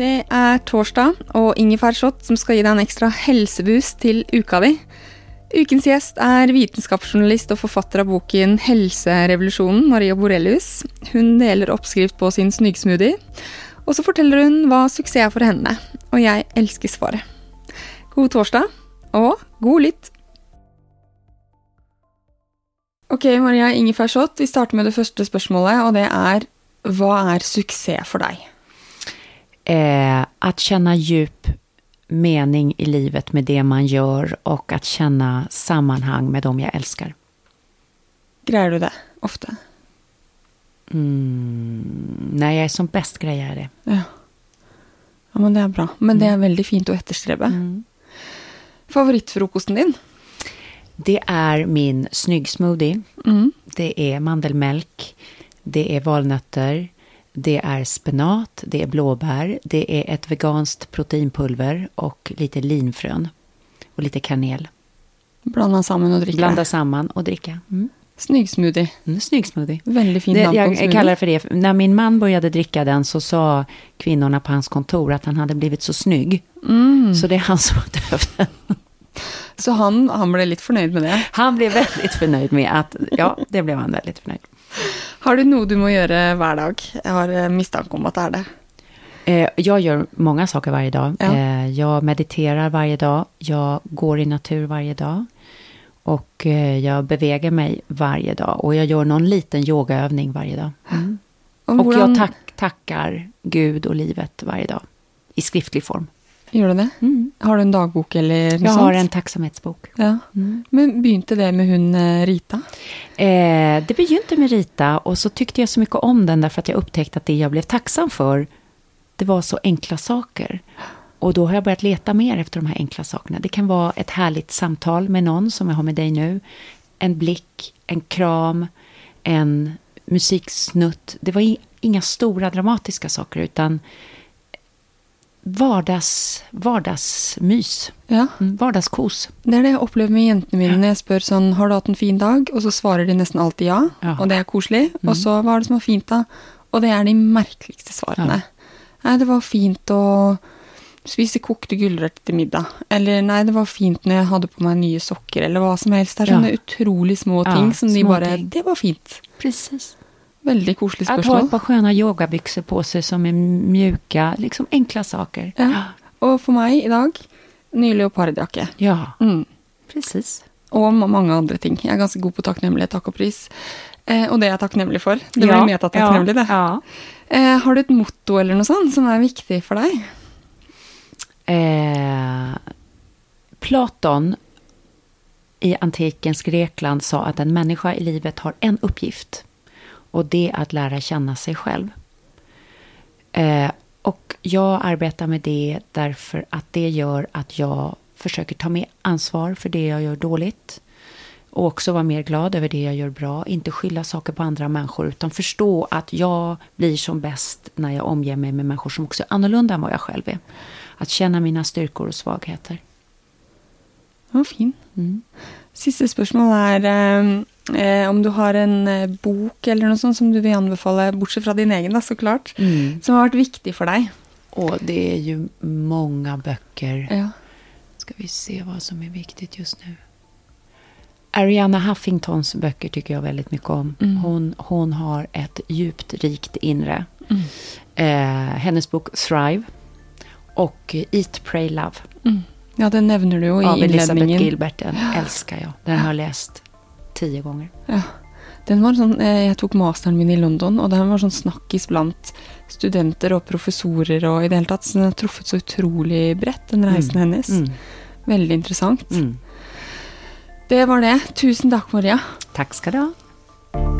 Det er torsdag, og ingefærshot som skal gi deg en ekstra helseboost til uka di. Ukens gjest er vitenskapsjournalist og forfatter av boken Helserevolusjonen, Maria Borelius. Hun deler oppskrift på sin snyggsmoothie, og så forteller hun hva suksess er for henne. Og jeg elsker svaret. God torsdag, og god lytt! Ok, Maria ingefærshot, vi starter med det første spørsmålet, og det er hva er suksess for deg? Eh, att känna djup mening i livet med det man gör och att känna sammanhang med dem jag älskar. Greier du det ofte? Mm, när jag är som bäst grejer jag det. Ja. ja, men det er bra. Men det er veldig fint å etterstrebe. Mm. Favorittfrokosten din? Det är min snyggsmoothie. Mm. Det är mandelmjölk. Det är valnötter. Det är spenat, det är blåbär, det är ett veganskt proteinpulver och lite linfrön. Och lite kanel. Blanda sammen og drikke. Blanda samman och dricka. Mm. Snyggsmoothie. Mm, snygg smoothie. Veldig fin Det, på jag smoothie. kallar det för det. När min man började dricka den så sa kvinnorna på hans kontor att han hade blivit så snygg. Mm. Så det är han som har döpt den. Så han, han ble litt fornøyd med det. Han blev väldigt förnöjd med att, ja, det blev han väldigt förnöjd. Har du noe du må gjøre hver dag? Jeg har eh, mistanke om at det er det. Eh, jag gör många saker varje dag. Ja. Eh, jag mediterar varje dag. Jag går i natur varje dag. Och jag beväger mig varje dag. Och jag gör någon liten yogaövning varje dag. Mm. Och hvordan jag tack, tackar Gud och livet varje dag. I skriftlig form. Gjør du det? Mm. Har du en dagbok eller noe Jag sånt? har en tacksamhetsbok. Ja. Mm. Men begynte det med hun eh, Rita? Eh, det begynte med Rita och så tyckte jag så mycket om den därför att jag upptäckte att det jag blev tacksam för, det var så enkla saker. Och då har jag börjat leta mer efter de här enkla sakerna. Det kan vara ett härligt samtal med någon som jag har med dig nu. En blick, en kram, en musiksnutt. Det var inga stora dramatiska saker utan vardags, vardagsmys. Ja. Mm, vardagskos. Det er det jeg opplever med jentene mine når jeg spør sånn Har du hatt en fin dag? Og så svarer de nesten alltid ja, Ja. og det er koselig. Mm. Og så hva er det som var fint, da? Og det er de merkeligste svarene. Nei, det var fint å spise kokte gulrøtter til middag. Eller nei, det var fint når jeg hadde på meg nye sokker, eller hva som helst. Det er Ja. sånne utrolig små Ja, ting som de bare ting. Det var fint. Precis. Veldig koselig Att ha ett par sköna yogabyxor på sig som är mjuka, liksom enkla saker. Ja. Og for meg i dag ny leopardjakke. Ja, Mm. precis. Og ma- mange andre ting. Jeg er ganske god på takknemlighet, takk og pris. Eh, og det er jeg takknemlig for. Det ja, blir metatakknemlig, det. Ja. Eh, har du et motto eller noe sånt som er viktig for deg? Eh, Platon i antikens Grekland sa att en människa i livet har en uppgift. Och det är att lära känna sig själv. Eh, och jag arbetar med det därför att det gör att jag försöker ta mer ansvar för det jag gör dåligt. Och också vara mer glad över det jag gör bra. Inte skylla saker på andra människor utan förstå att jag blir som bäst när jag omger mig med människor som också är annorlunda än vad jag själv är. Att känna mina styrkor och svagheter. Ja, fin. Mm. Siste spørsmål er eh, eh, om du har en eh, bok eller noe sånt som du vil anbefale, bortsett fra din egen, da, så klart, Mm. som har vært viktig for deg. Och det är ju många böcker. Ja. Ska vi se vad som är viktigt just nu. Ariana Huffingtons böcker tycker jag väldigt mycket om. Mm. Hon, hon har ett djupt rikt inre. Eh, hennes bok Thrive och Eat, Pray, Love Ja, den nevner du i av Elisabeth. Gilbert. Den älskar jag. Den har jag läst tio gånger. Ja. Den var sånn, eh, jeg tok masteren min i London, og den var sånn snakkis blant studenter og professorer og i det hele tatt. Så den har truffet så utrolig bredt, den reisen hennes. Mm. Veldig interessant. Mm. Det var det. Tusen takk, Maria. Tack ska du ha.